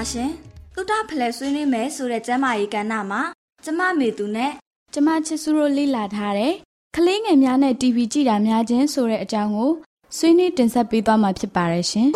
တာရှင်များရှင်သုတဖလဲဆွေးနွေးမယ်ဆိုတဲ့ကျမ်းမာရေးကဏ္ဍမှာကျမမေသူနဲ့ကျမချစ်စုတို့လေ့လာထားတဲ့ကလေးငယ်များနဲ့ TV ကြည့်တာများခြင်းဆိုတဲ့အကြောင်းကိုဆွေးနွေးတင်ဆက်ပေးသွားမှာဖြစ်ပါတယ်ရှင်။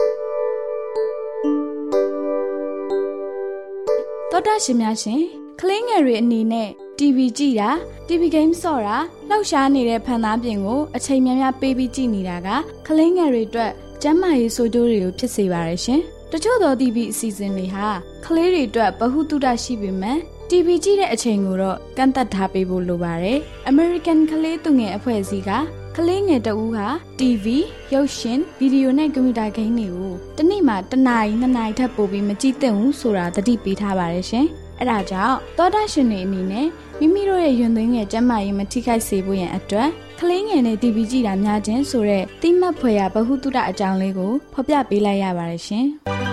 သောတာရှင်များရှင်ကလေးငယ်တွေအနေနဲ့ TV ကြည့်တာ TV game ဆော့တာလှောက်ရှားနေတဲ့ဖန်သားပြင်ကိုအချိန်များများပေးပြီးကြည့်နေတာကကလေးငယ်တွေအတွက်ကျန်းမာရေးဆိုးကျိုးတွေကိုဖြစ်စေပါတယ်ရှင်။ တချို့သော TV အစီအစဉ်တွေဟာကလေးတွေအတွက်ဗဟုသုတရှိပေမဲ့ TV ကြည့်တဲ့အချိန်ကိုတော့ကန့်သက်ထားပေးဖို့လိုပါတယ်။ American ကလေးသူငယ်အဖွဲ့အစည်းကကလေးငယ်တဦးဟာ TV ရုပ်ရှင်ဗီဒီယိုနဲ့ကွန်ပျူတာဂိမ်းတွေကိုတနေ့မှတစ်နာရီနှစ်နာရီထပ်ပို့ပြီးမကြည့်သင့်ဘူးဆိုတာသတိပေးထားပါတယ်ရှင်။အဲဒါကြောင့်သောတာရှင်တွေအနေနဲ့မိမိတို့ရဲ့ယွန်သွင်းငယ်ကျန်းမာရေးမထိခိုက်စေဖို့ရန်အတွက်ကလေးငယ်နဲ့ TV ကြည့်တာများခြင်းဆိုတဲ့တိမတ်ဖွယ်ရာဗဟုသုတအကြောင်းလေးကိုဖော်ပြပေးလိုက်ရပါတယ်ရှင်။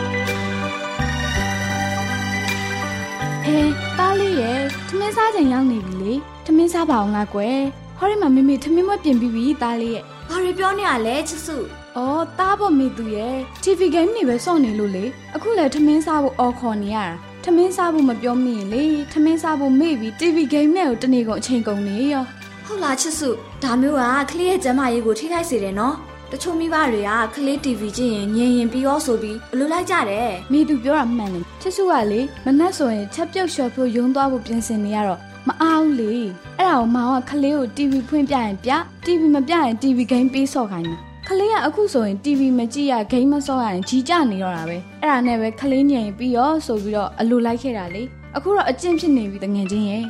ဟဲတားလေးရဲ့ထမင်းစားချိန်ရောက်နေပြီလေထမင်းစားပါအောင်ငါကွယ်ဟောဒီမှာမိမိထမင်းမပြင်ပြီးပြီတားလေးရဲ့ဘာတွေပြောနေရလဲချစ်စုအော်တားဖို့မိသူရဲ့ TV game နေပဲစောင့်နေလို့လေအခုလည်းထမင်းစားဖို့အော်ခေါ်နေရတာထမင်းစားဖို့မပြောမိရင်လေထမင်းစားဖို့မေ့ပြီး TV game နဲ့ကိုတနေ့ကုန်အချိန်ကုန်နေရောဟုတ်လားချစ်စုဒါမျိုးကကလေးရဲ့ကျန်းမာရေးကိုထိခိုက်စေတယ်နော် တချို့မိဘတွေကကလေး TV ကြည့်ရင်ညင်ရင်ပြီးရောဆိုပြီးဘလို့လိုက်ကြတယ်မိသူပြောတာမှန်တယ်ချစ်စုကလေမနှက်ဆိုရင်ချက်ပြုတ်လျှော်ဖို့ယုံသွားဖို့ပြင်ဆင်နေရတော့မအားဘူးလေအဲ့ဒါကိုမောင်ကကလေးကို TV ဖွင့်ပြရင်ပြ TV မပြရင် TV game ပေးဆော့ခိုင်းတာကလေးကအခုဆိုရင် TV မကြည့်ရဂိမ်းမဆော့ရရင်ကြီးကြနေတော့တာပဲအဲ့ဒါနဲ့ပဲကလေးညင်ပြီးရောဆိုပြီးတော့အလိုလိုက်ခဲ့တာလေအခုတော့အကျင့်ဖြစ်နေပြီတငယ်ချင်းရဲ့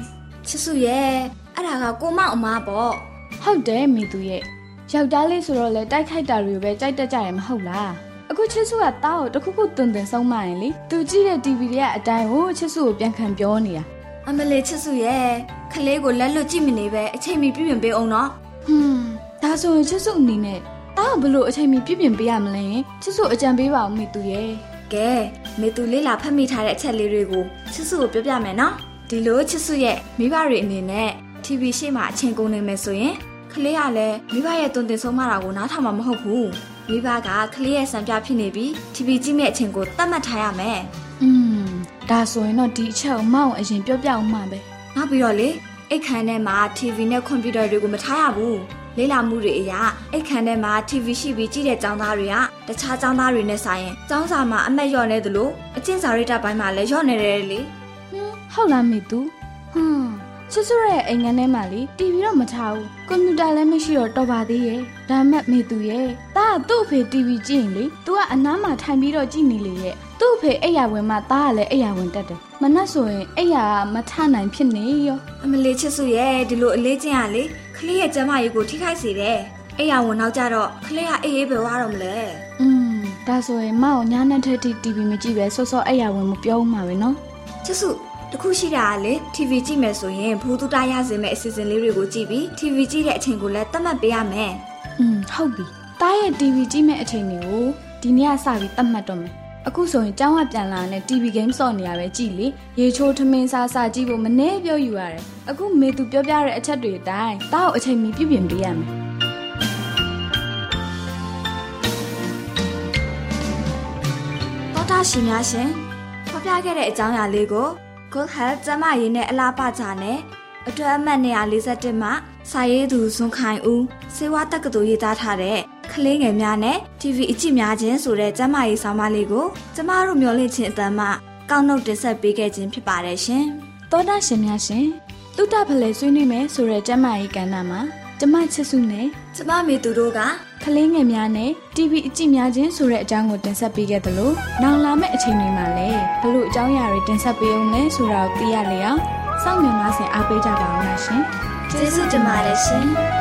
ချစ်စုရဲ့အဲ့ဒါကကိုမောင်အမားပေါ့ဟုတ်တယ်မိသူရဲ့ ယောက်ျားလေးဆိုတော့လေတိုက်ခိုက်တာတွေပဲကြိုက်တတ်ကြတယ်မဟုတ်လားအခုချစ်စုကတားကိုတခုခုတွင်တွင်ဆုံးမရင်လေသူကြည့်တဲ့ TV တွေကအတိုင်းကိုချစ်စုကိုပြန်ခံပြောနေတာအမလေးချစ်စုရဲ့ကခလေးကိုလက်လွတ်ကြည့်မနေပဲအချိန်မီပြည့်ပြင်ပေးအောင်နော်ဟွန်းဒါဆိုရင်ချစ်စုအနေနဲ့တားကဘလို့အချိန်မီပြည့်ပြင်ပေးရမလဲချစ်စုအကြံပေးပါဦးမေသူရဲ့ကဲမေသူလေးလာဖတ်မိထားတဲ့အချက်လေးတွေကိုချစ်စုကိုပြောပြမယ်နော်ဒီလိုချစ်စုရဲ့မိဘတွေအနေနဲ့ TV ရှေ့မှာအချိန်ကုန်နေမယ်ဆိုရင် ခလေးကလည်းမိဘရဲ့တုံတင်ဆုံးမတာကိုနားထောင်မှာမဟုတ်ဘူးမိဘကခလေးရဲ့စံပြဖြစ်နေပြီး TV ကြည့်မဲ့အချိန်ကိုတတ်မှတ်ထားရမယ်อืมဒါဆိုရင်တော့ဒီအချက်ကိုမအောင်အရင်ပြောပြအောင်မှပဲနောက်ပြီးတော့လေအိတ်ခမ်းထဲမှာ TV နဲ့ကွန်ပျူတာတွေကိုမထားရဘူးလေ့လာမှုတွေအရအိတ်ခမ်းထဲမှာ TV ရှိပြီးကြည့်တဲ့ကျောင်းသားတွေကတခြားကျောင်းသားတွေနဲ့ဆိုင်ရင်ကျောင်းစာမှာအမက်လျော့နေသလိုအကျင့်စာရိတ္တပိုင်းမှာလည်းလျော့နေတယ်လေဟွန်းဟုတ်လားမေသူဟွန်း ချစ်စုရဲ့အိမ်ငန်းထဲမှာလေ TV တော့မထားဘူးကွန်ပျူတာလည်းမရှိတော့တော်ပါသေးရဲ့ဒါမှမေသူရဲ့တားကသူ့အဖေ TV ကြည့်ရင်လေ तू ကအနားမှာထိုင်ပြီးတော့ကြည့်နေလေရဲ့သူ့အဖေအိယာဝင်မှတားကလည်းအိယာဝင်တက်တယ်မနှက်ဆိုရင်အိယာကမထနိုင်ဖြစ်နေရော အမလေးချစ်စုရဲ့ဒီလိုအလေးကျင့်ရလေခလေးရဲ့ကျန်းမာရေးကိုထိခိုက်စေတယ်အဲ့ရဝန်နောက်ကြတော့ခလေးကအေးအေးပဲဝါတော့မလဲ อืมဒါဆိုရင်မအောင်ညာနဲ့ထက်ထိ TV မကြည့်ပဲစောစောအိယာဝင်မပြောဦးမှာပဲနော် ချစ်စု တခုရှိတာကလေ TV ကြည့်မယ်ဆိုရင်ဘူတူတာရစေမယ့်အစီအစဉ်လေးတွေကိုကြည့်ပြီး TV ကြည့်တဲ့အချိန်ကိုလည်းသတ်မှတ်ပေးရမယ်อืมဟုတ်ပြီတားရဲ့ TV ကြည့်မဲ့အချိန်တွေကိုဒီနေ့ကစပြီးသတ်မှတ်တော့မယ်အခုဆိုရင်ကျောင်းကပြန်လာတဲ့ TV game စော့နေရပဲကြည်လေရေချိုးထမင်းစားစားကြည့်ဖို့မနှဲပြောယူရတယ်အခုမေသူပြောပြတဲ့အချက်တွေအတိုင်းတားကိုအချိန်မီပြုပြင်ပေးရမယ်တော်တာရှင်များရှင်ဖော်ပြခဲ့တဲ့အကြောင်းအရာလေးကို Good Health ကျန်းမာရေးနဲ့အလားပါကြနဲ့အတွက်အမှတ်241မှာစာရေးသူဇွန်ခိုင်ဦးစေဝါတက္ကသိုလ်ရေးသားထားတဲ့ကလေးငယ်များနဲ့ TV အကြည့်များခြင်းဆိုတဲ့ကျန်းမာရေးဆောင်မလေးကိုကျမတို့မျှဝင့်ခြင်းအတမ်းမှကောက်နှုတ်တင်ဆက်ပေးခဲ့ခြင်းဖြစ်ပါတယ်ရှင်။သောတာရှင်များရှင်တုတ္တဖလဲဆွေးနွေးမယ်ဆိုတဲ့ကျမ်းမာရေးကဏ္ဍမှာကျမချစ်စုနဲ့ကျမမေသူတို့က ကလေးငယ်များနဲ့ TV အကြည့်များခြင်းဆိုတဲ့အကြောင်းကိုတင်ဆက်ပေးခဲ့သလိုနောင်လာမယ့်အချိန်တွေမှာလည်းဘလို့အကြောင်းအရာတွေတင်ဆက်ပေးအောင်လဲဆိုတာကိုသိရလေအောင်စောင့်မျှော်နှားဆင်အားပေးကြပါအောင်လားရှင်ကျေးဇူးတင်ပါတယ်ရှင်။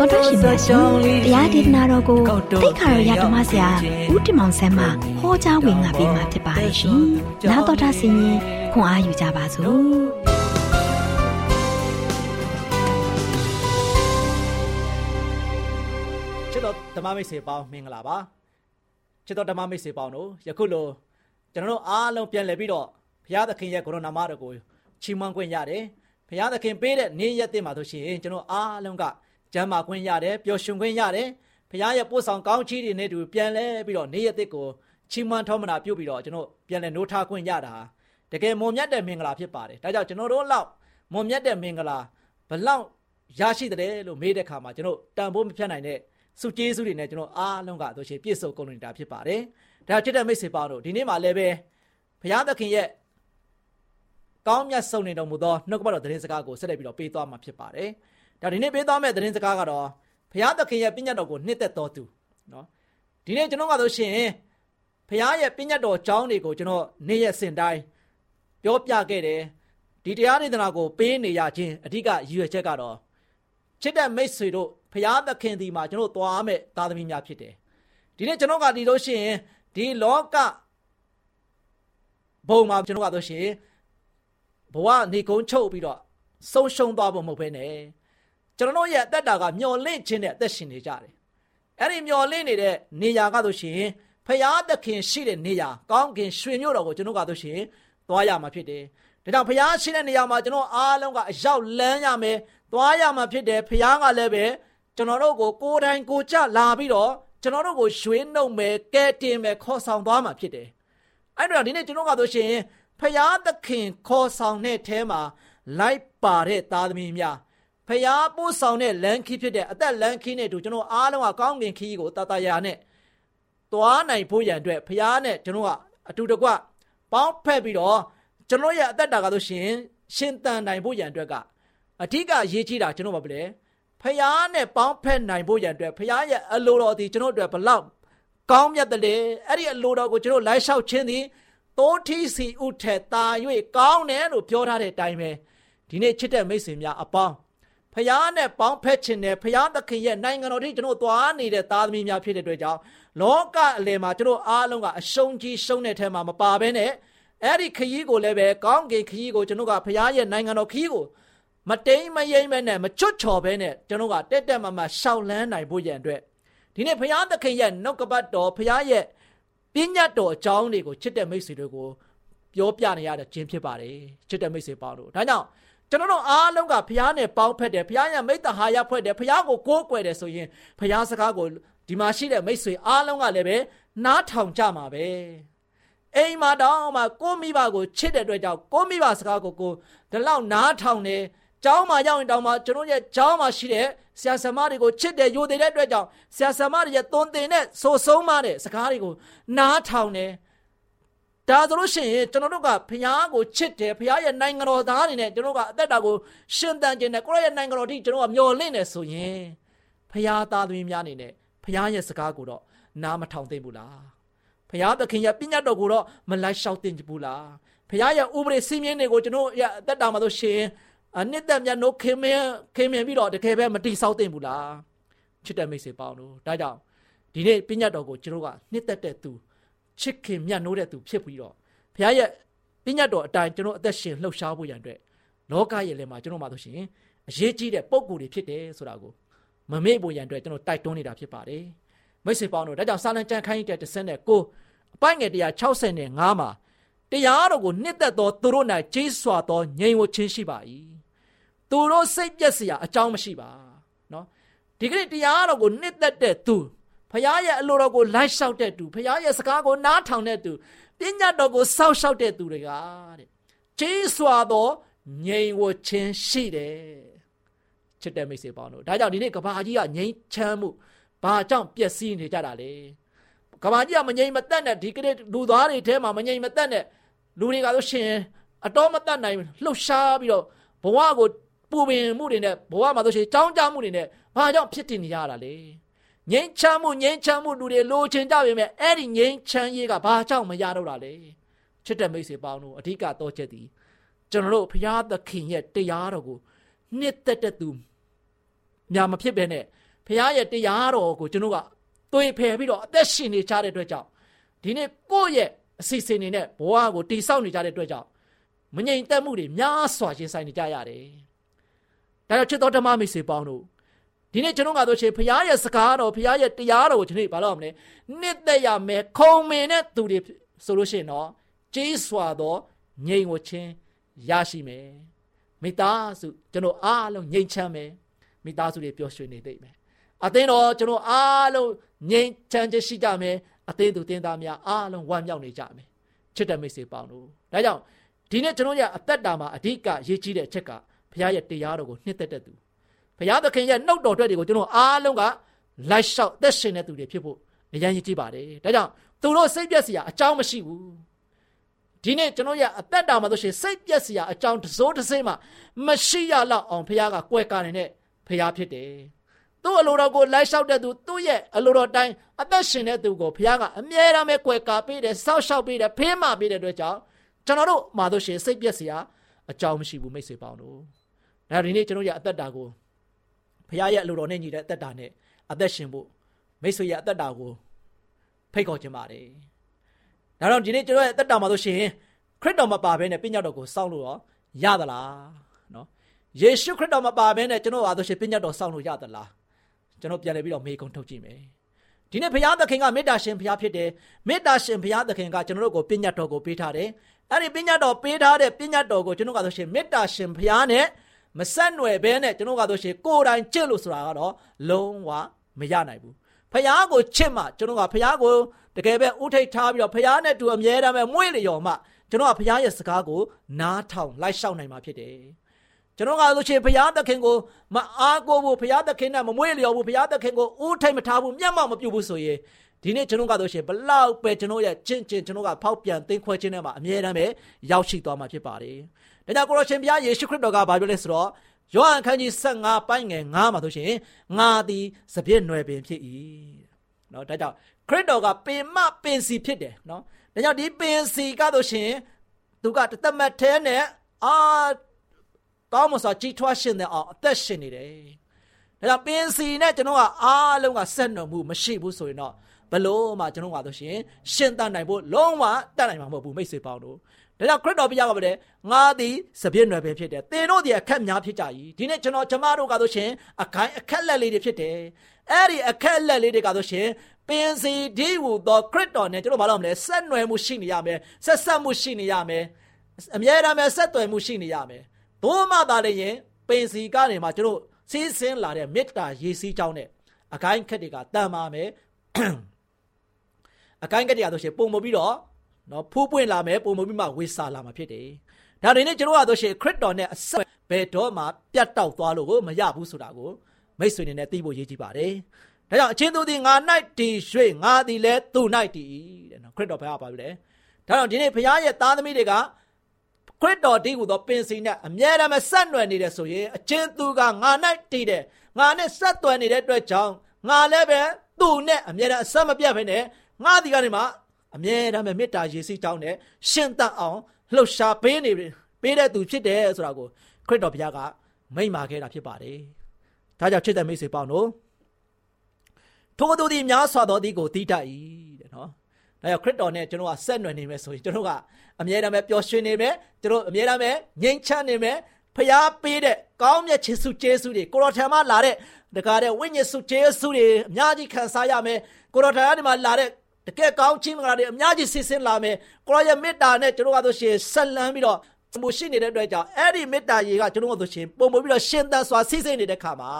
တော်တော်ရှင်များရှင်တရားဒေသနာတော်ကိုတိတ်ခါရရဓမ္မဆရာဦးတင်မောင်ဆန်းမှဟောကြားဝင်ငါပေးมาဖြစ်ပါတယ်ရှင်။နားတော်တာဆင်ရင်ခွန်အားယူကြပါစို့။ချစ်တော်ဓမ္မမိတ်ဆွေပေါင်းမင်္ဂလာပါချစ်တော်ဓမ္မမိတ်ဆွေပေါင်းတို့ယခုလိုကျွန်တော်တို့အားလုံးပြန်လည်ပြီးတော့ဘုရားသခင်ရဲ့ကိုရိုနာမတော်ကိုချီးမွမ်းခွင့်ရတယ်ဘုရားသခင်ပေးတဲ့နေ့ရက်တင်မှာဆိုရှင်ကျွန်တော်အားလုံးက ကျမ်းမာခွင့်ရတယ်ပျော်ရွှင်ခွင့်ရတယ်ဘုရားရဲ့ပို့ဆောင်ကောင်းချီးတွေနဲ့တူပြန်လဲပြီးတော့နေ့ရက်တစ်ကိုချီးမွမ်းထောမနာပြုပြီးတော့ကျွန်တော်ပြန်လဲနိုးထားခွင့်ရတာတကယ်မွန်မြတ်တဲ့မင်္ဂလာဖြစ်ပါတယ်ဒါကြောင့်ကျွန်တော်တို့လောက်မွန်မြတ်တဲ့မင်္ဂလာဘလောက်ရရှိတယ်လို့မေးတဲ့အခါမှာကျွန်တော်တန်ဖိုးမဖြတ်နိုင်တဲ့စုကျေးဇူးတွေနဲ့ကျွန်တော်အားလုံးကတို့ရှင်ပြည့်စုံကုန်နေတာဖြစ်ပါတယ်။ဒါချစ်တဲ့မိတ်ဆွေပေါင်းတို့ဒီနေ့မှလည်းပဲဘုရားသခင်ရဲ့ကောင်းမြတ်ဆုံးနေတော်မူသောနှုတ်ကပတ်တော်သတင်းစကားကိုဆက်လက်ပြီးတော့ပေးသွားမှာဖြစ်ပါတယ်။ ဒါဒီနေ့ပေးသွားမယ့်သတင်းစကားကတော့ဘုရားသခင်ရဲ့ပြည့်ညတ်တော်ကိုနှစ်သက်တော်သူနော်ဒီနေ့ကျွန်တော်ကတို့ရှင်ဘုရားရဲ့ပြည့်ညတ်တော်ကြောင်းတွေကိုကျွန်တော်နေ့ရက်စဉ်တိုင်းပြောပြခဲ့တယ်ဒီတရားဒေသနာကိုပေးနေရခြင်းအဓိကရည်ရွယ်ချက်ကတော့ချစ်တဲ့မိတ်ဆွေတို့ဖရာသခင်ဒီမှာကျွန်တော်သွားမယ်သားသမီးများဖြစ်တယ်ဒီနေ့ကျွန်တော်ကဒီလို့ရှိရင်ဒီလောကဘုံမှာကျွန်တော်ကဆိုရှင်ဘဝနေကုန်းချုပ်ပြီးတော့ဆုံးရှုံးသွားဖို့မဟုတ်ဘဲနဲ့ ကျွန်တော်ရဲ့အသက်တာကမျော်လင့်ခြင်းနဲ့အသက်ရှင်နေကြတယ်အဲ့ဒီမျော်လင့်နေတဲ့နေရာကဆိုရှင်ဖရာသခင်ရှိတဲ့နေရာကောင်းကင်ရွှေမြို့တော်ကိုကျွန်တော်ကဆိုရှင်သွားရမှာဖြစ်တယ်ဒါကြောင့်ဖရာရှိတဲ့နေရာမှာကျွန်တော်အားလုံးကအရောက်လန်းရမယ်သွားရမှာဖြစ်တယ်ဖရာကလည်းပဲကျွန်တော်တို့ကိုကိုယ်တိုင်ကိုကြလာပြီးတော့ကျွန်တော်တို့ကိုရွှေနှုတ်မယ်ကဲတင်မယ်ခေါ်ဆောင်သွားမှာဖြစ်တယ်အဲ့တော့ဒီနေ့ကျွန်တော်ကဆိုရှင်ဖရာသခင်ခေါ်ဆောင်တဲ့အဲမှာလိုက်ပါတဲ့သားသမီးများ ဖရာပို့ဆောင်တဲ့လမ်းခီးဖြစ်တဲ့အသက်လမ်းခီးနဲ့တူကျွန်တော်အားလုံးကကောင်းကင်ခီးကိုတာတာယာနဲ့သွားနိုင်ဖို့ရန်အတွက်ဖရာနဲ့ကျွန်တော်ကအတူတကွပေါင်းဖက်ပြီးတော့ကျွန်တော်ရဲ့အသက်တာကဆိုရှင်ရှင်တန်နိုင်ဖို့ရန်အတွက်ကအဓိကရေးကြီးတာကျွန်တော်ဘာလဲဖျားနဲ့ပေါင်းဖက်နိုင်ဖို့ရန်အတွက်ဖျားရဲ့အလိုတော်ဒီကျွန်တော်တို့ဘလောက်ကောင်းမြတ်တယ်အဲ့ဒီအလိုတော်ကိုကျွန်တော်လိုက်လျှောက်ခြင်းသည်တိုးထီးစီဥထက်တာ၍ကောင်းတယ်လို့ပြောထားတဲ့အတိုင်းပဲဒီနေ့ချစ်တဲ့မိတ်ဆွေများအပေါင်း ဖဖခင်နဲ့ပေါင်းဖက်ခြင်းနဲ့ဖခင်သခင်ရဲ့နိုင်ငံတော်ထိကျွန်တော်သွားနေတဲ့သားသမီးများဖြစ်တဲ့အတွက်ကြောင့်လောကအလယ်မှာကျွန်တော်အားလုံးကအရှုံးကြီးရှုံးတဲ့ထဲမှာမပါဘဲနဲ့အဲ့ဒီခရီးကိုလည်းပဲကောင်းကင်ခရီးကိုကျွန်တော်ကဖခင်ရဲ့နိုင်ငံတော်ခရီးကိုမတိမ်မယိမ့်မဲနဲ့မချွတ်ချော်ဘဲနဲ့ကျွန်တော်ကတက်တက်မမရှောက်လန်းနိုင်ဖို့ရန်အတွက်ဒီနေ့ဖခင်သခင်ရဲ့နှုတ်ကပတ်တော်ဖခင်ရဲ့ပညာတော်အကြောင်းတွေကိုချစ်တဲ့မိတ်ဆွေတွေကိုပြောပြနေရတဲ့ခြင်းဖြစ်ပါတယ်ချစ်တဲ့မိတ်ဆွေပေါင်းတို့ဒါကြောင့် ကျွန်တော်တို့အားလုံးကဘုရားနဲ့ပေါင်းဖက်တယ်ဘုရားရဲ့မိတ္တဟာယဖွဲ့တယ်ဘုရားကိုကိုးကွယ်တယ်ဆိုရင်ဘုရားစကားကိုဒီမှာရှိတဲ့မိတ်ဆွေအားလုံးကလည်းပဲနားထောင်ကြမှာပဲအိမ်မှာတောင်းမှကိုမိဘကိုချစ်တဲ့အတွက်ကြောင့်ကိုမိဘစကားကိုကိုဒီလောက်နားထောင်တယ်ကျောင်းမှာရောက်ရင်တောင်မှကျွန်တော်ရဲ့ကျောင်းမှာရှိတဲ့ဆရာဆရာမတွေကိုချစ်တယ်ယိုသေးတဲ့အတွက်ကြောင့်ဆရာဆရာမတွေရဲ့သွန်သင်တဲ့ဆိုဆုံးမတဲ့စကားတွေကိုနားထောင်တယ် ဒါဆိုလို့ရှိရင်ကျွန်တော်တို့ကဖခင်ကိုချစ်တယ်ဖခင်ရဲ့နိုင်ငံတော်သားအနေနဲ့ကျွန်တော်ကအသက်တာကိုရှင်သန်ခြင်းနဲ့ကိုယ့်ရဲ့နိုင်ငံတော်ထိကျွန်တော်ကမျှော်လင့်နေဆိုရင်ဖခင်သားသမီးများအနေနဲ့ဖခင်ရဲ့စကားကိုတော့နားမထောင်သင့်ဘူးလားဖခင်သခင်ရဲ့ပညာတော်ကိုတော့မလိုက်လျှောက်သင့်ဘူးလားဖခင်ရဲ့ဥပဒေစည်းမျဉ်းတွေကိုကျွန်တော်ရဲ့အသက်တာမှာဆိုရှင်အနှစ်သက်မြတ်နိုးခင်မင်းခင်မင်းပြီးတော့တကယ်ပဲမတိဆောက်သင့်ဘူးလားချစ်တဲ့မိတ်ဆွေပေါင်းတို့ဒါကြောင့်ဒီနေ့ပညာတော်ကိုကျွန်တော်ကနှစ်သက်တဲ့သူ ချစ်ခင်မြတ်နိုးတဲ့သူဖြစ်ပြီးတော့ဘုရားရဲ့ပညာတော်အတိုင်းကျွန်တော်အသက်ရှင်လှုပ်ရှားဖို့ရန်အတွက်လောကရဲ့လည်းမှာကျွန်တော်မှဆိုရှင်အရေးကြီးတဲ့ပုံကိုယ်တွေဖြစ်တယ်ဆိုတာကိုမမေ့ဖို့ရန်အတွက်ကျွန်တော်တိုက်တွန်းနေတာဖြစ်ပါတယ်မိတ်ဆွေပေါင်းတို့ဒါကြောင့်စာလံကျမ်းခန်းကြီးတဲ့39အပိုင်းငယ်165မှာတရားတော်ကိုနှစ်သက်သောသူတို့၌ကြီးစွာသောငြိမ်ဝချင်းရှိပါ၏သူတို့စိတ်ပြက်စရာအကြောင်းမရှိပါနော်ဒီကနေ့တရားတော်ကိုနှစ်သက်တဲ့သူ ဖခင်ရဲ့အလိုတော်ကိုလိုက်လျှောက်တဲ့သူဖခင်ရဲ့စကားကိုနားထောင်တဲ့သူပညာတော်ကိုစောင့်ရှောက်တဲ့သူတွေကတဲ့ကြီးစွာသောငြိမ်ဝခြင်းရှိတယ်ချစ်တဲ့မိတ်ဆွေပေါင်းတို့ဒါကြောင့်ဒီနေ့ကဘာကြီးကငြိမ်ချမ်းမှုဘာကြောင့်ပျက်စီးနေကြတာလဲကဘာကြီးကမငြိမ်မသက်နဲ့ဒီကနေ့လူသားတွေထဲမှာမငြိမ်မသက်နဲ့လူတွေကဆိုရှင်အတော်မသက်နိုင်လှုပ်ရှားပြီးတော့ဘဝကိုပူပင်မှုတွေနဲ့ဘဝမှာဆိုရှင်ကြောင်းကြမှုတွေနဲ့ဘာကြောင့်ဖြစ်တည်နေရတာလဲ ငြိမ်းချမ်းမှုငြိမ်းချမ်းမှုလူတွေလိုချင်ကြပေမဲ့အဲ့ဒီငြိမ်းချမ်းရေးကဘာကြောင့်မရတော့တာလဲချစ်တဲ့မိတ်ဆွေပေါင်းတို့အဓိကတော့ချက်ဒီကျွန်တော်တို့ဘုရားသခင်ရဲ့တရားတော်ကိုနှစ်သက်တဲ့သူများမဖြစ်ပဲနဲ့ဘုရားရဲ့တရားတော်ကိုကျွန်တော်ကသွေဖယ်ပြီးတော့အသက်ရှင်နေကြတဲ့အတွက်ကြောင့်ဒီနေ့ကိုယ့်ရဲ့အစီအစဉ်တွေနဲ့ဘဝကိုတိဆောက်နေကြတဲ့အတွက်ကြောင့်မငြိမ်သက်မှုတွေများစွာရင်ဆိုင်နေကြရတယ်။ဒါကြောင့်ချစ်တော်ဓမ္မမိတ်ဆွေပေါင်းတို့ ဒီနေ့ကျွန်တော်ကတော့ရှင်ဘုရားရဲ့စကားတော်ဘုရားရဲ့တရားတော်ကိုဒီနေ့ဘာလို့မလဲနှစ်သက်ရမယ်ခုံမင်တဲ့သူတွေဆိုလို့ရှိရင်တော့ကြီးစွာသောငြိမ်ဝခြင်းရရှိမယ်မိသားစုကျွန်တော်အားလုံးငြိမ်ချမ်းမယ်မိသားစုတွေပျော်ရွှင်နေသိမ့်မယ်အသင်းတော်ကျွန်တော်အားလုံးငြိမ်ချမ်းခြင်းရှိကြမယ်အသင်းသူတင်းသားများအားလုံးဝမ်းမြောက်နေကြမယ်ချစ်တဲ့မိတ်ဆွေပေါင်းတို့ဒါကြောင့်ဒီနေ့ကျွန်တော်ရဲ့အသက်တာမှာအဓိကရေးကြီးတဲ့အချက်ကဘုရားရဲ့တရားတော်ကိုနှစ်သက်တဲ့သူ ဘုရားသခင်ရဲ့နှုတ်တော်အတွက်တွေကိုကျွန်တော်အားလုံးကလိုက်လျှောက်သက်ရှင်တဲ့သူတွေဖြစ်ဖို့အရန်ရည်ကြည့်ပါတယ်ဒါကြောင့်သူတို့စိတ်ပြက်စရာအကြောင်းမရှိဘူးဒီနေ့ကျွန်တော်ရဲ့အသက်တာမှာဆိုရှင်စိတ်ပြက်စရာအကြောင်းတစိုးတစိမ့်မှမရှိရလောက်အောင်ဘုရားကကွယ်ကာနေတဲ့ဘုရားဖြစ်တယ်သူ့အလိုတော်ကိုလိုက်လျှောက်တဲ့သူသူ့ရဲ့အလိုတော်တိုင်းအသက်ရှင်တဲ့သူကိုဘုရားကအမြဲတမ်းပဲကွယ်ကာပေးတယ်စောက်ရှောက်ပေးတယ်ဖေးမပေးတဲ့အတွက်ကြောင့်ကျွန်တော်တို့မှာဆိုရှင်စိတ်ပြက်စရာအကြောင်းမရှိဘူးမိတ်ဆွေပေါင်းတို့ဒါဒီနေ့ကျွန်တော်ရဲ့အသက်တာကို ဖခင်ရဲ့အလိုတော်နဲ့ညီတဲ့အသက်တာနဲ့အသက်ရှင်ဖို့မိတ်ဆွေရဲ့အသက်တာကိုဖိတ်ခေါ်ခြင်းပါတယ်။ဒါတော့ဒီနေ့ကျွန်တော်ရဲ့အသက်တာမှာဆိုရှင်ခရစ်တော်မပါဘဲနဲ့ပညာတော်ကိုစောင့်လို့ရောရသလားနော်။ယေရှုခရစ်တော်မပါဘဲနဲ့ကျွန်တော်အားဆိုရှင်ပညာတော်စောင့်လို့ရသလား။ကျွန်တော်ပြန်လည်ပြီးတော့မေးခွန်းထုတ်ကြည့်မယ်။ဒီနေ့ဘုရားသခင်ကမေတ္တာရှင်ဘုရားဖြစ်တယ်။မေတ္တာရှင်ဘုရားသခင်ကကျွန်တော်တို့ကိုပညာတော်ကိုပေးထားတယ်။အဲ့ဒီပညာတော်ပေးထားတဲ့ပညာတော်ကိုကျွန်တော်ကဆိုရှင်မေတ္တာရှင်ဘုရားနဲ့ မဆက်နွယ်ဘဲနဲ့ကျွန်တော်ကတော့ရှင်ကိုယ်တိုင်ချစ်လို့ဆိုတာကတော့လုံးဝမရနိုင်ဘူးဖះကိုချစ်မှကျွန်တော်ကဖះကိုတကယ်ပဲဥထိတ်ထားပြီးတော့ဖះနဲ့တူအမြဲတမ်းပဲမွေးလျော်မှကျွန်တော်ကဖះရဲ့စကားကိုနားထောင်လိုက်ရှောက်နိုင်မှာဖြစ်တယ်ကျွန်တော်ကဆိုရှင်ဘုရားသခင်ကိုမအားကိုးဘူးဘုရားသခင်နဲ့မမွေးလျော်ဘူးဘုရားသခင်ကိုဦးထိတ်မထားဘူးမျက်မှောက်မပြုတ်ဘူးဆိုရင် ဒီနေ့ကျွန်တော်ကဆိုရှင်ဘလောက်ပဲကျွန်တော်ရဲ့ကျင့်ကျင့်ကျွန်တော်ကဖောက်ပြန်သိမ်းခွဲခြင်းနဲ့မှာအမြဲတမ်းပဲရောက်ရှိသွားမှာဖြစ်ပါတယ်။ဒါကြောင့်ကိုရရှင်ဘုရားယေရှုခရစ်တော်ကဘာပြောလဲဆိုတော့ယောဟန်ခန်းကြီး15ပိုင်းငယ်9မှာဆိုရှင်ငါသည်စပြည့်နွယ်ပင်ဖြစ်၏။နော်ဒါကြောင့်ခရစ်တော်ကပင်မပင်စီဖြစ်တယ်နော်။ဒါကြောင့်ဒီပင်စီကဆိုရှင်သူကတသက်မတ်ထဲနဲ့အာပကောင်းမွန်စွာကြီးထွားရှင်တဲ့အောင်အသက်ရှင်နေတယ်ဒါကြောင့်ပင်စီနဲ့ကျွန်တော်ကအားလုံးကဆက်နွယ်မှုမရှိဘူးဆိုရင်တော့ ဘလို့မှကျွန်တော်ကဆိုရှင်ရှင်တန်နိုင်ဖို့လုံးဝတတ်နိုင်မှာမဟုတ်ဘူးမိတ်ဆွေပေါင်းတို့ဒါကြောင့်ခရစ်တော်ဘုရားကပြောတယ်ငါသည်စပြည့်နွယ်ပဲဖြစ်တယ်သင်တို့ဒီအခက်များဖြစ်ကြ၏ဒီနေ့ကျွန်တော်ကျမတို့ကဆိုရှင်အခိုင်အခက်လက်လေးတွေဖြစ်တယ်အဲ့ဒီအခက်လက်လေးတွေကဆိုရှင်ပင်စီဒီဟူသောခရစ်တော်နဲ့ကျွန်တော်ဘာလို့မလဲဆက်နွယ်မှုရှိနေရမယ်ဆက်ဆက်မှုရှိနေရမယ်အမြဲတမ်းပဲဆက်သွယ်မှုရှိနေရမယ်ဘိုးမသာလည်းရင်ပင်စီကနေမှကျွန်တော်စီးဆင်းလာတဲ့မေတ္တာရေစီးကြောင်းနဲ့အကိုင်းခက်တွေကတန်ပါမယ် အကိုင်းကက်တွေကဆိုရှင်ပုံမပြီးတော့နော်ဖူးပွင့်လာမယ်ပုံမပြီးမှဝေစာလာမှာဖြစ်တယ်ဒါတွေနဲ့ကျွန်တော်ကဆိုရှင်ခရစ်တော်နဲ့အဆက်ဘယ်တော့မှပြတ်တောက်သွားလို့မရဘူးဆိုတာကိုမိတ်ဆွေတွေနဲ့သိဖို့ရည်ကြည်ပါတယ်ဒါကြောင့်အချင်းသူသည်ငါ၌တည်ရွှေ့ငါသည်လည်းသူ၌တည်တဲ့နော်ခရစ်တော်ဘုရားပါပြီလေဒါကြောင့်ဒီနေ့ဘုရားရဲ့သားသမီးတွေကခရစ်တော်တည်ဟူသောပင်စီနဲ့အမြဲတမ်းဆက်နွယ်နေတယ်ဆိုရင်အချင်းသူကငါ၌တည်တယ်ငါနဲ့ဆက်သွယ်နေတဲ့အတွက်ကြောင့်ငါလည်းပဲသူ့နဲ့အမြဲတမ်းအဆက်မပြတ်ပဲနဲ့ ငါဒီကနေမှအမြဲတမ်းပဲမေတ္တာရေစီးတောင်းနဲ့ရှင်တတ်အောင်လှုပ်ရှားပေးနေပေးတဲ့သူဖြစ်တယ်ဆိုတာကိုခရစ်တော်ဘုရားကမိန့်မာခဲ့တာဖြစ်ပါတယ်။ဒါကြောင့်ချစ်တဲ့မိတ်ဆွေပေါင်းတို့ထိုသူသည်များစွာသောသည်ကိုသိတတ်၏တဲ့နော်။ဒါကြောင့်ခရစ်တော်နဲ့ကျွန်တော်ကဆက်နွယ်နေမယ်ဆိုရင်ကျွန်တော်ကအမြဲတမ်းပဲပျော်ရွှင်နေမယ်ကျွန်တော်အမြဲတမ်းပဲငြိမ်ချမ်းနေမယ်ဖျားပေးတဲ့ကောင်းမြတ်ခြင်းစုကျေးဇူးတွေကိုတော်ထံမှလာတဲ့တကားတဲ့ဝိညာဉ်စုကျေးဇူးတွေအများကြီးခံစားရမယ်ကိုတော်ထံကနေမှလာတဲ့ တကယ်ကောင်းခြင်းမင်္ဂလာတွေအများကြီးဆင်းဆင်းလာမယ်ကိုရောရဲ့မေတ္တာနဲ့ကျွန်တော်ကဆိုရှင်ဆက်လန်းပြီးတော့မှုရှိနေတဲ့အတွက်ကြောင့်အဲ့ဒီမေတ္တာရေကကျွန်တော်ကဆိုရှင်ပုံပေါ်ပြီးတော့ရှင်သန်စွာဆင်းဆင်းနေတဲ့ခါမှာ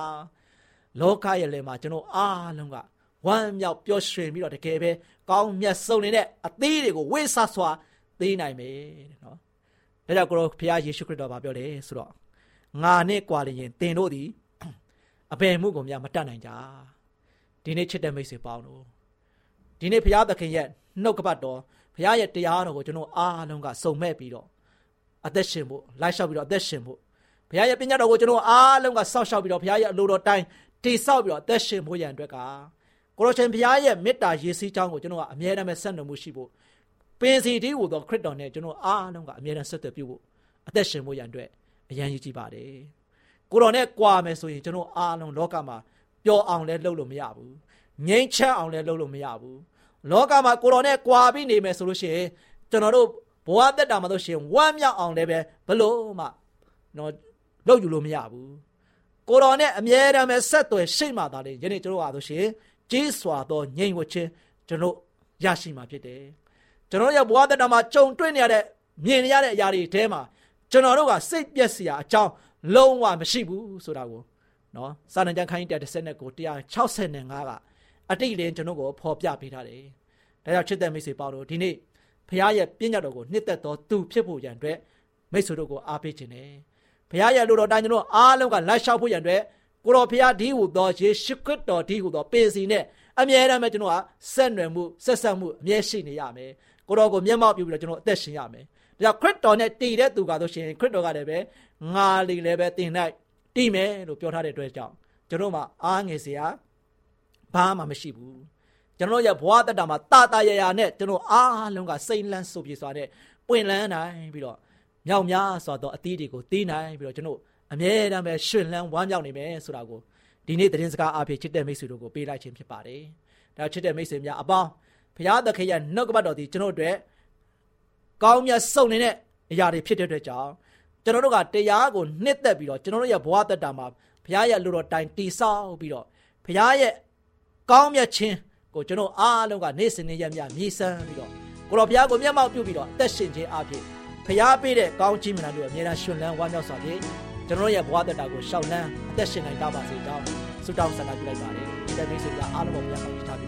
လောကရဲ့လယ်မှာကျွန်တော်အားလုံးကဝမ်းမြောက်ပျော်ရွှင်ပြီးတော့တကယ်ပဲကောင်းမြတ်ဆုံးနေတဲ့အသီးတွေကိုဝိဆစွာသေးနိုင်မယ်တဲ့နော်ဒါကြောင့်ကိုရောဖခင်ယေရှုခရစ်တော်ဗာပြောတယ်ဆိုတော့ငါနဲ့ကြွားလျင်တင်တို့သည်အဘယ်မှုကိုများမတတ်နိုင်ကြဒီနေ့ချစ်တဲ့မိတ်ဆွေပေါင်းတို့ ဒီနေ့ဘုရားသခင်ရဲ့နှုတ်ကပတ်တော်ဘုရားရဲ့တရားတော်ကိုကျွန်တော်အားလုံးကစုံမဲ့ပြီးတော့အသက်ရှင်ဖို့လိုက်လျှောက်ပြီးတော့အသက်ရှင်ဖို့ဘုရားရဲ့ပညာတော်ကိုကျွန်တော်အားလုံးကစောင့်ရှောက်ပြီးတော့ဘုရားရဲ့အလိုတော်တိုင်းတည်ဆောက်ပြီးတော့အသက်ရှင်ဖို့ရန်အတွက်ကကိုရရှင်ဘုရားရဲ့မေတ္တာရေစီးချောင်းကိုကျွန်တော်ကအမြဲတမ်းဆက်နွယ်မှုရှိဖို့ပင်စီတီးဟူသောခရစ်တော်နဲ့ကျွန်တော်အားလုံးကအမြဲတမ်းဆက်သွယ်ပြုဖို့အသက်ရှင်ဖို့ရန်အတွက်အရန်ရည်ကြည့်ပါတယ်ကိုတော်နဲ့ကြွာမယ်ဆိုရင်ကျွန်တော်အားလုံးလောကမှာပျော်အောင်လဲလုပ်လို့မရဘူးငြိမ်းချမ်းအောင်လည်းလုပ်လို့မရဘူး လောကမှာကိုတော်နဲ့ကြွာပြီးနေမယ်ဆိုလို့ရှိရင်ကျွန်တော်တို့ဘဝသက်တာမှာဆိုရှင်ဝမ်းမြောက်အောင်လည်းပဲဘလို့မှတော့လုပ်ယူလို့မရဘူးကိုတော်နဲ့အမြဲတမ်းပဲဆက်သွယ်ရှိမှသာလေယနေ့ကျွန်တော်ကဆိုရှင်ကြီးစွာသောငြိမ်ဝခြင်းကျွန်တော်ရရှိမှာဖြစ်တယ်ကျွန်တော်ရဲ့ဘဝသက်တာမှာကြုံတွေ့နေရတဲ့မြင်နေရတဲ့အရာတွေထဲမှာကျွန်တော်တို့ကစိတ်ပြက်စရာအကြောင်းလုံးဝမရှိဘူးဆိုတာကိုနော်စာနံကျမ်းခိုင်း130ကို165က အတိတ်လည်းကျွန်တော်ကိုဖော်ပြပေးထားတယ်။ဒါကြောင့်ချစ်တဲ့မိတ်ဆွေပေါင်းတို့ဒီနေ့ဖခင်ရဲ့ပြည့်ညတ်တော်ကိုနှစ်သက်တော်သူဖြစ်ဖို့ရန်အတွက်မိတ်ဆွေတို့ကိုအားပေးခြင်းနဲ့ဖခင်ရဲ့လူတော်တိုင်းကျွန်တော်အားလုံးကလိုက်လျှောက်ဖို့ရန်အတွက်ကိုတော်ဖခင်ဒီဟူသောယေရှုခရစ်တော်ဒီဟူသောပင်စီနဲ့အမြဲတမ်းပဲကျွန်တော်ကဆက်နွယ်မှုဆက်ဆက်မှုအမြဲရှိနေရမယ်။ကိုတော်ကိုမျက်မှောက်ပြုပြီးတော့ကျွန်တော်အသက်ရှင်ရမယ်။ဒါကြောင့်ခရစ်တော်နဲ့တည်တဲ့သူကဆိုရှင်ခရစ်တော်ကလည်းပဲငါလီလည်းပဲတင်လိုက်တည်မယ်လို့ပြောထားတဲ့အတွက်ကြောင့်ကျွန်တော်မှအားငယ်စရာ ဘာမှမရှိဘူးကျွန်တော်ရဲ့ဘဝတက်တာမှာတာတာရရနဲ့ကျွန်တော်အားလုံးကစိတ်လန်းစုပ်ပြေစွာနဲ့ပွင့်လန်းနိုင်ပြီးတော့မြောက်များစွာသောအသီးတွေကိုတီးနိုင်ပြီးတော့ကျွန်တော်အမြဲတမ်းပဲရှင်လန်းဝမ်းမြောက်နေမယ်ဆိုတာကိုဒီနေ့သတင်းစကားအားဖြင့်ချစ်တဲ့မိတ်ဆွေတို့ကိုပေးလိုက်ခြင်းဖြစ်ပါတယ်။ဒါချစ်တဲ့မိတ်ဆွေများအပေါင်းဘုရားသခင်ရဲ့နှုတ်ကပတ်တော်ဒီကျွန်တော်တို့ကောင်းမြတ်စုံနေတဲ့အရာတွေဖြစ်တဲ့အတွက်ကြောင့်ကျွန်တော်တို့ကတရားကိုနှစ်သက်ပြီးတော့ကျွန်တော်တို့ရဲ့ဘဝတက်တာမှာဘုရားရဲ့လူတော်တိုင်တိဆောက်ပြီးတော့ဘုရားရဲ့ ကောင်းမြတ်ခြင်းကိုကျွန်တော်အားလုံးကနေ့စဉ်နေ့ရက်မြမြည်စမ်းပြီးတော့ကိုတော်ဘုရားကိုမျက်မှောက်ပြုပြီးတော့အသက်ရှင်ခြင်းအပြင်ဘုရားပေးတဲ့ကောင်းချီးမင်္ဂလာတွေအများအားရှင်လန်းဝမ်းမြောက်စွာဖြင့်ကျွန်တော်ရဲ့ဘဝတက်တာကိုရှောက်လန်းအသက်ရှင်နိုင်ကြပါစေကြောင်းဆုတောင်းဆန္ဒပြုလိုက်ပါတယ်ဒီတဲ့မိတ်ဆွေများအားလုံးကိုဘုရားကောင်းချီးထား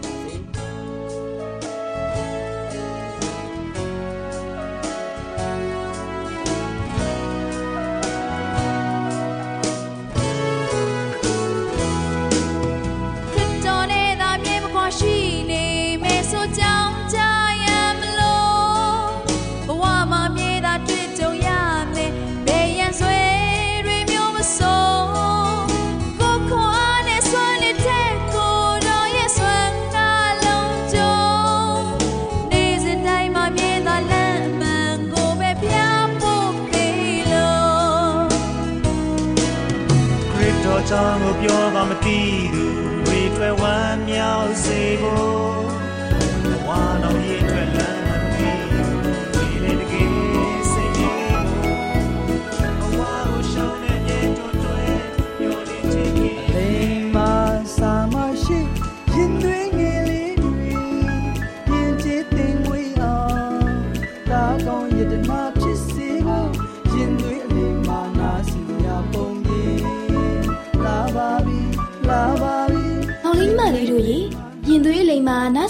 မြောက်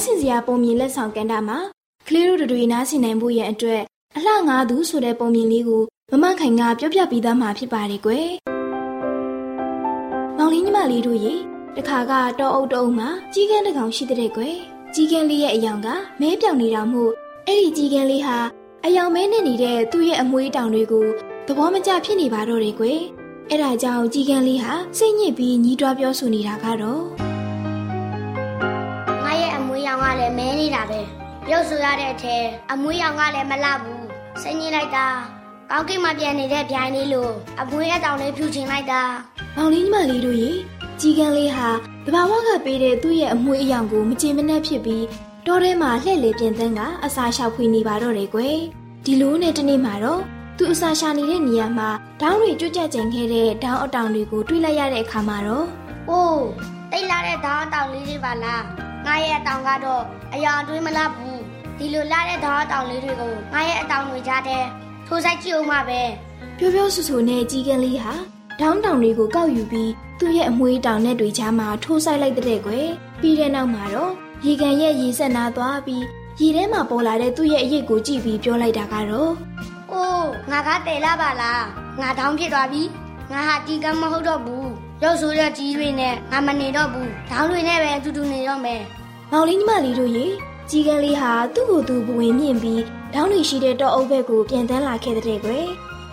ဆင်စရာပုံမြင်လက်ဆောင်ကန်တာမှာကလေးတို့တွေနားဆင်နိုင်ဖို့ရန်အတွက်အလှငါးသူဆိုတဲ့ပုံမြင်လေးကိုမမခိုင်ကပြောပြပေးသားမှာဖြစ်ပါတယ်ကွယ်။မောင်လေးညီမလေးတို့ရေတခါကတောအုပ်တုံးမှာကြီးကန်းတစ်ကောင်ရှိတဲ့ကွယ်။ကြီးကန်းလေးရဲ့အယောင်ကမဲပြောင်နေတာမို့အဲ့ဒီကြီးကန်းလေးဟာအယောင်မဲနဲ့နေတဲ့သူ့ရဲ့အမွှေးတောင်တွေကိုသဘောမကျဖြစ်နေပါတော့တယ်ကွယ်။အဲ့ဒါကြောင့်ကြီးကန်းလေးဟာစိတ်ညစ်ပြီးညီးတွားပြောဆိုနေတာကတော့ငါ ရဲ့အမွေးရောင်ကလည်းမဲနေတာပဲရုပ်ဆိုရတဲ့အထဲအမွေးရောင်ကလည်းမလှဘူးစိတ်ညစ်လိုက်တာကောင်းကင်မှာပြန်နေတဲ့ဗျိုင်းလေးလိုအမွေးအတောင်လေးဖြူချင်လိုက်တာမောင်လေးညီမလေးတို့ရေကြီးကန်းလေးဟာတဘာဝကပေးတဲ့သူ့ရဲ့အမွှေးအယောင်ကိုမချင်မနှက်ဖြစ်ပြီးတောထဲမှာလှည့်လေပြင်သန်းကအစာရှောက်ဖွေနေပါတော့တယ်ကွယ်ဒီလိုနဲ့တနေ့မှာတော့သူအစာရှာနေတဲ့နေရာမှာဒေါင်းတွေကျွတ်ကြကျင်ခဲ့တဲ့ဒေါင်းအတောင်တွေကိုတွေ့လိုက်ရတဲ့အခါမှာတော့။အိုး တိတ်လာတဲ့ဓာတ်အတောင်လေးတွေပါလား။ငါရဲ့အတောင်ကတော့အယောင်အတွင်းမလှဘူး။ဒီလိုလာတဲ့ဓာတ်အတောင်လေးတွေကိုငါရဲ့အတောင်တွေကြားတဲ့ထိုးဆိုင်ကြည့်အောင်ပါပဲပြောပြောဆူဆူနဲ့ကြီးကန်းလေးဟာဒေါင်းတောင်တွေကိုကောက်ယူပြီးသူ့ရဲ့အမွှေးတောင်နဲ့တွေချာမှာထိုးဆိုင်လိုက်တဲ့ကွယ်ပြီးတဲ့နောက်မှာတော့ရေကန်ရဲ့ရေဆက်နာသွားပြီးရေထဲမှာပေါ်လာတဲ့သူ့ရဲ့အရိပ်ကိုကြည့်ပြီးပြောလိုက်တာကတော့။အိုးငါကတဲလာပါလား။ငါတောင်ဖြစ်သွားပြီ။ငါဟာဒီကမ်းမဟုတ်တော့ဘူး။ ရုပ်ဆိုးတဲ့ကြီးတွေနဲ့ငါမနေတော့ဘူး။ဒေါင်းတွေနဲ့ပဲအတူတူနေတော့မယ်။မောင်လေးညီမလေးတို့ရေကြီးကန်းလေးဟာသူ့ကိုယ်သူဘဝင်မြင့်ပြီးဒေါင်းတွေရှိတဲ့တောအုပ်ဘက်ကိုပြန်တန်းလာခဲ့တဲ့ကွယ်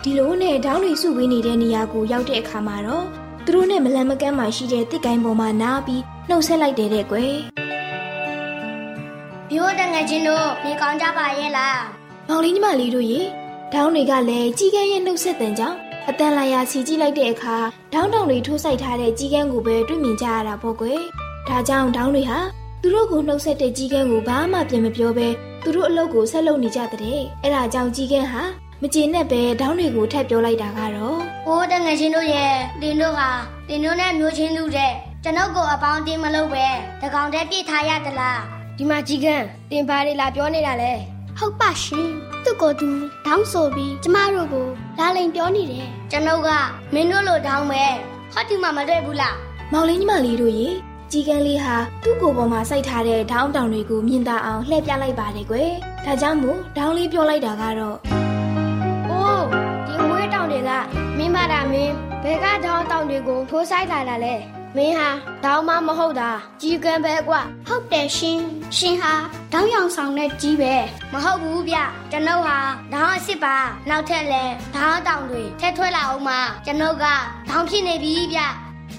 ဒီလိုနဲ့ဒေါင်းတွေစုဝေးနေတဲ့နေရာကိုရောက်တဲ့အခါမှာတော့သူတို့နဲ့မလန်မကန်းမှရှိတဲ့တစ်ကိုင်းပေါ်မှာနားပြီးနှုတ်ဆက်လိုက်တယ်တဲ့ကွယ်မျိုးတငယ်ချင်းတို့နေကောင်းကြပါရဲ့လားမောင်လေးညီမလေးတို့ရေဒေါင်းတွေကလည်းကြီးကန်းရဲ့နှုတ်ဆက်တန်ကြောင့် အတန်လာရာစီကြည့်လိုက်တဲ့အခါဒေါင်းတောင်တွေထိုးဆိုင်ထားတဲ့ကြီးကန်းကိုပဲတွေ့မြင်ကြရတာပေါ့ကွယ်ဒါကြောင့်ဒေါင်းတွေဟာသူတို့ကိုနှုတ်ဆက်တဲ့ကြီးကန်းကိုဘာမှပြန်မပြောဘဲသူတို့အလုပ်ကိုဆက်လုပ်နေကြတဲ့အဲ့ဒါကြောင့်ကြီးကန်းဟာမကျေနပ်ပဲဒေါင်းတွေကိုထပ်ပြောလိုက်တာကတော့ဟိုးတငယ်ချင်းတို့ရဲ့တင်တို့ဟာတင်တို့နဲ့မျိုးချင်းလူတဲ့ကျွန်ုပ်ကိုအပေါင်းအတင်းမလုပ်ပဲတကောင်တည်းပြစ်ထားရသလားဒီမှာကြီးကန်းတင်ပါလေလာပြောနေတာလဲ ဟုတ်ပါရှင်သူ့ကိုယ်သူတောင်းဆိုပြီးကျမတို့ကိုလာလိန်ပြောနေတယ်ကျွန်ုပ်ကမင်းတို့လိုတောင်းပဲဟောဒီမှာမတွေ့ဘူးလားမောင်လေးညီမလေးတို့ရေကြီးကန်းလေးဟာသူ့ကိုယ်ပေါ်မှာစိုက်ထားတဲ့ဒေါင်းတောင်တွေကိုမြင်သာအောင်လှည့်ပြလိုက်ပါတယ်ကွယ်ဒါကြောင့်မို့ဒေါင်းလေးပြောလိုက်တာကတော့အိုးဒီမွေးတောင်တွေကမင်းမတာမင်းဘယ်ကတောင်တောင်တွေကိုထိုးဆိုင်လာတာလဲ မင်းဟာတောင်မမဟုတ်တာကြီးကန်းပဲကွာဟုတ်တယ်ရှင်ရှင်ဟာတောင်းရောင်ဆောင်တဲ့ကြီးပဲမဟုတ်ဘူးဗျကျွန်ုပ်ဟာတောင်းအစ်စ်ပါနောက်ထပ်လဲတောင်းတောင်တွေထက်ထွက်လာအောင်မှာကျွန်ုပ်ကတောင်းဖြစ်နေပြီဗျ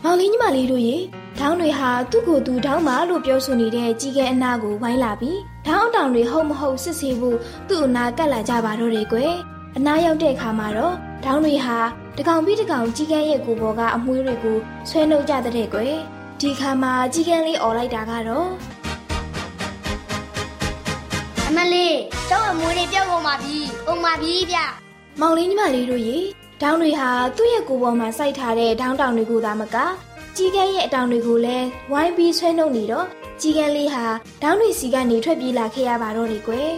မောင်လေးညီမလေးတို့ရေဒေါင်းတွေဟာသူ့ကိုယ်သူဒေါင်းမလို့ပြောဆိုနေတဲ့ကြီးကဲအနာကိုဝိုင်းလာပြီးဒေါင်းတောင်တွေဟုတ်မဟုတ်စစ်ဆေးဖို့သူ့အနာကပ်လာကြပါတော့တယ်ကွယ်အနာရောက်တဲ့အခါမှာတော့ ဒေါင်းတွေဟာတကောင်ပြီးတကောင်ကြီးကဲရဲ့ကိုယ်ပေါ်ကအမွှေးတွေကိုဆွဲနှုတ်ကြတဲ့ကွယ်ဒီခါမှာကြီးကဲလေးអော်လိုက်တာကတော့အမလေးကျောင်းအမွေးတွေပြောက်ကုန်ပါပြီ။ကုန်ပါပြီဗျမောင်လေးညီမလေးတို့ရေဒေါင်းတွေဟာသူ့ရဲ့ကိုယ်ပေါ်မှာစိုက်ထားတဲ့ဒေါင်းတောင်တွေကိုသာမကကြီးကဲရဲ့အတောင်တွေကိုလည်းဝိုင်းပြီးဆွဲနှုတ်နေတော့ကြီးကဲလေးဟာဒေါင်းတွေစီကနေထွက်ပြေးလာခဲ့ရပါတော့တယ်ကွယ်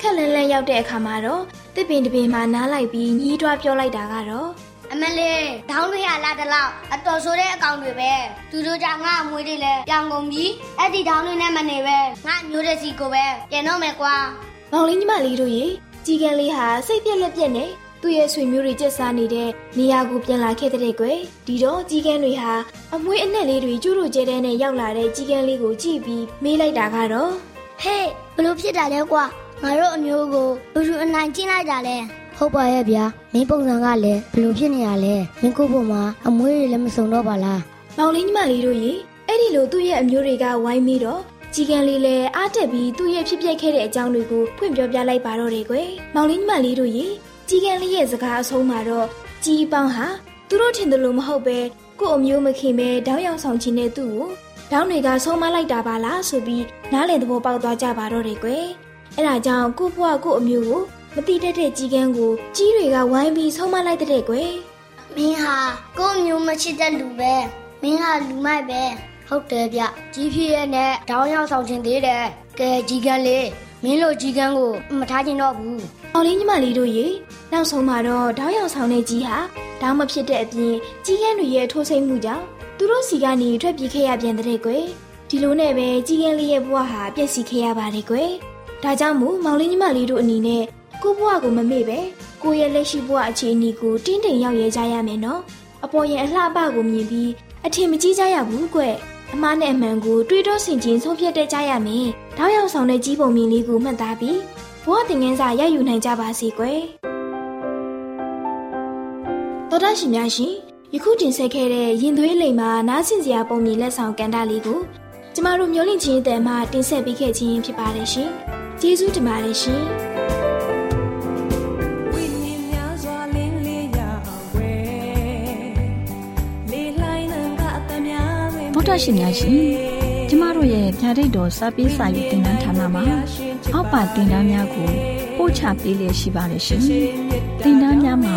ခက်လန်းလန်းရောက်တဲ့အခါမှာတော့တစ်ပင်တစ်ပင်မှာနားလိုက်ပြီးညီးတွားပြောလိုက်တာကတော့။အမလေးဒေါင်းတွေဟာလာတလောက်အတော်ဆိုတဲ့အကောင်တွေပဲ။သူတို့ကြောင့်ငါအမွေးတွေလည်းပြောင်းကုန်ပြီ။အဲ့ဒီဒေါင်းတွေနဲ့မနေပဲငါမျိုးတဲ့စီကိုပဲပြန်တော့မယ်ကွာမောင်လေးညီမလေးတို့ရေကြီးကဲလေးဟာစိတ်ပြက်လက်ပြက်နဲ့သူ့ရဲ့ဆွေမျိုးတွေကျက်စားနေတဲ့နေရာကိုပြန်လာခဲ့တဲ့ကွယ်ဒီတော့ကြီးကန်းတွေဟာအမွေးအနက်လေးတွေကျူးတို့ကျဲတဲ့နဲ့ရောက်လာတဲ့ကြီးကန်းလေးကိုကြည့်ပြီးမေးလိုက်တာကတော့။ဟဲ့ဘလို့ဖြစ်တာလဲကွာ။ ငါတို့အမျိုးကိုလူလူအနိုင်ကျင်းလိုက်တာလဲဟုတ်ပါရဲ့ဗျာမင်းပုံစံကလည်းဘလို့ဖြစ်နေရလဲမင်းကိုယ့်ဘုံမှာအမွေးတွေလည်းမစုံတော့ပါလားမောင်လေးညီမလေးတို့ရေအဲ့ဒီလိုသူ့ရဲ့အမျိုးတွေကဝိုင်းပြီးတော့ကြီးကန်းလေးလည်းအားတက်ပြီးသူ့ရဲ့ဖြစ်ပျက်ခဲ့တဲ့အကြောင်းတွေကိုဖွင့်ပြောပြလိုက်ပါတော့တယ်ကွယ်မောင်လေးညီမလေးတို့ရေကြီးကန်းလေးရဲ့စကားအဆုံးမှာတော့ကြီးပေါင်းဟာသူတို့ထင်တယ်လို့မဟုတ်ပဲကို့အမျိုးမခင်ပဲတောင်းရောက်ဆောင်ခြင်းနဲ့သူ့ကိုတောင်းတွေကဆုံးမလိုက်တာပါလားဆိုပြီးနားလည်သဘောပေါက်သွားကြပါတော့တယ်ကွယ် အဲ့ဒါကြောင့်ကို့ဘွားကို့အမျိုးကိုမတိတတ်တဲ့ကြီးကန်းကိုကြီးတွေကဝိုင်းပြီးဆုံးမလိုက်တဲ့ကွယ်မင်းဟာကို့မျိုးမချစ်တဲ့လူပဲမင်းဟာလူမိုက်ပဲဟုတ်တယ်ဗျကြီးဖြစ်ရဲ့နဲ့တောင်းရောက်ဆောင်ခြင်းသေးတယ်ကဲကြီးကန်းလေးမင်းလိုကြီးကန်းကိုမထားချင်တော့ဘူး။အောင်လေးညီမလေးတို့ရေနောက်ဆုံးမှာတော့တောင်းရောက်ဆောင်တဲ့ကြီးဟာတောင်းမဖြစ်တဲ့အပြင်ကြီးကန်းတွေရဲ့ထိုးစိမ့်မှုကြောင့်သူတို့စီကနေထွက်ပြေးခဲ့ရပြန်တဲ့ကွယ်ဒီလိုနဲ့ပဲကြီးကန်းလေးရဲ့ဘဝဟာပြည့်စည်ခဲ့ရပါတယ်ကွယ် ဒါကြောင့်မို့မောင်လေးညီမလေးတို့အနေနဲ့ကိုဘဝကိုမမေ့ပဲကိုရဲ့လက်ရှိဘဝအခြေအနေကိုတင်းတိမ်ရောက်ရဲကြရမယ်နော်အပေါ်ရင်အလှပကိုမြင်ပြီးအထင်မကြီးကြရဘူးကွအမားနဲ့အမှန်ကိုတွေးတောဆင်ခြင်ဆုံးဖြတ်တတ်ကြရမယ်။တောက်ရောက်ဆောင်တဲ့ကြီးပုံမြင်လေးကိုမှတ်သားပြီးဘဝသင်ခန်းစာရယူနိုင်ကြပါစေကွယ်။တော်တော်ရှင်များရှင်ယခုတင်ဆက်ခဲ့တဲ့ရင်သွေးလိမ်မှာနားဆင်စရာပုံမြင်လက်ဆောင်ကန်တာလေးကိုကျမတို့မျိုးလင့်ချင်းအတန်မှတင်ဆက်ပေးခဲ့ခြင်းဖြစ်ပါတယ်ရှင်။ ကျေးဇူးတင်ပါတယ်ရှင်။ဗုဒ္ဓရှင်များရှင်ကျမတို့ရဲ့ဗျာဒိတ်တော်စပေးစာယူတင်နန်းဌာနမှာအောက်ပါတင်ဒားများကိုပို့ချပေးလျက်ရှိပါတယ်ရှင်တင်ဒားများမှာ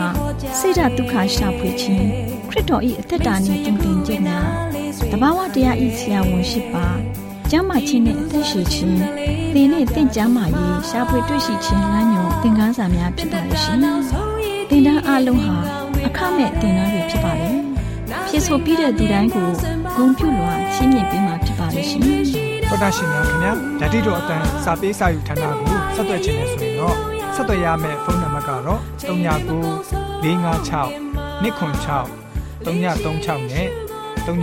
ဆိဒ္ဓတုခရှာဖွေခြင်းခရစ်တော်၏အသက်တာနှင့်တူတင်ခြင်းနာတဘာဝတရားဤဆရာဝန်ရှိပါ ကျမ်းမာခြင်းနဲ့အသက်ရှိခြင်းသင်နဲ့တင့်ကြမာရေးရှားဖွေတွေ့ရှိခြင်းလမ်းညွန်သင်ခန်းစာများဖြစ်ပါလိမ့်ရှင်။သင်တန်းအလုံးဟာအခမဲ့သင်တန်းတွေဖြစ်ပါတယ်။ဖြစ်ဆိုပြီးတဲ့ဒီတိုင်းကိုဂုံပြုလွှာရှင်းပြပေးမှာဖြစ်ပါလိမ့်ရှင်။သောတာရှင်များခင်ဗျာဓာတိတော်အတန်းစာပေးစာယူဌာနကိုဆက်သွယ်ခြင်းနဲ့ဆိုရင်တော့ဆက်သွယ်ရမယ့်ဖုန်းနံပါတ်ကတော့39 656 296 336နဲ့39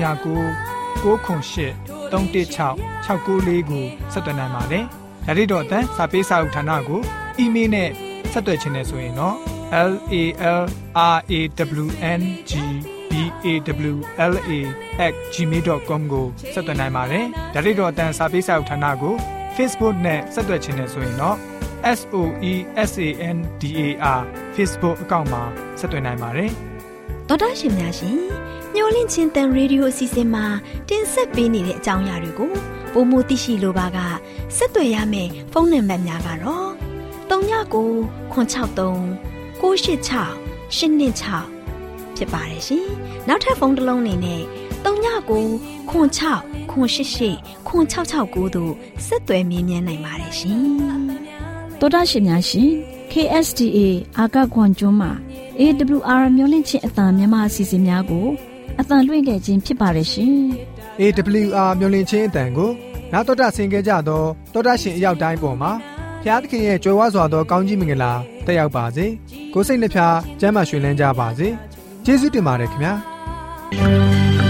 698 316 694ကိုဆက်သွင်းနိုင်ပါတယ်။ဒါ့အပြင်တော့အတန်းစာပေးစာဥထာဏာကိုအီးမေးလ်နဲ့ဆက်သွယ်ခြင်းနဲ့ဆိုရင်တော့ l a l r a w n g b a w l a @ gmail.com ကိုဆက်သွင်းနိုင်ပါတယ်။ဒါ့အပြင်တော့အတန်းစာပေးစာဥထာဏာကို Facebook နဲ့ဆက်သွယ်ခြင်းနဲ့ဆိုရင်တော့ S O E S A N D A R Facebook အကောင့်မှာဆက်သွင်းနိုင်ပါတယ်။ ဒေါက်တာရှင်များရှင်ညိုလင့်ချင်းတန်ရေဒီယိုအစီအစဉ်မှာတင်ဆက်ပေးနေတဲ့အကြောင်းအရာတွေကိုပိုမိုသိရှိလိုပါကဆက်သွယ်ရမယ့်ဖုန်းနံပါတ်များကတော့39ကို663 986 126ဖြစ်ပါတယ်ရှင်။နောက်ထပ်ဖုန်းတစ်လုံးနေနဲ့39ကို6 6 688 669တို့ဆက်သွယ်မြင်းမြန်းနိုင်ပါတယ်ရှင်။တောတာရှင်များရှင် KSTA အာကခွန်ကျွန်းမှာ AWR မျိုးလင့်ချင်းအတံမြန်မာအစီအစဉ်များကိုအတန်လွှင့်ခဲ့ခြင်းဖြစ်ပါတယ်ရှင်။ AWR မျိုးလင့်ချင်းအတန်ကိုနာတော်တာဆင် gay ကြတော့တောတာရှင်အရောက်တိုင်းပေါ်မှာဖျားသခင်ရဲ့ကြွယ်ဝစွာသောကောင်းကြီးမင်္ဂလာတက်ရောက်ပါစေ။ကိုစိတ်နှဖျားစမ်းမွှေလန်းကြပါစေ။ကျေးဇူးတင်ပါတယ်ခင်ဗျာ။။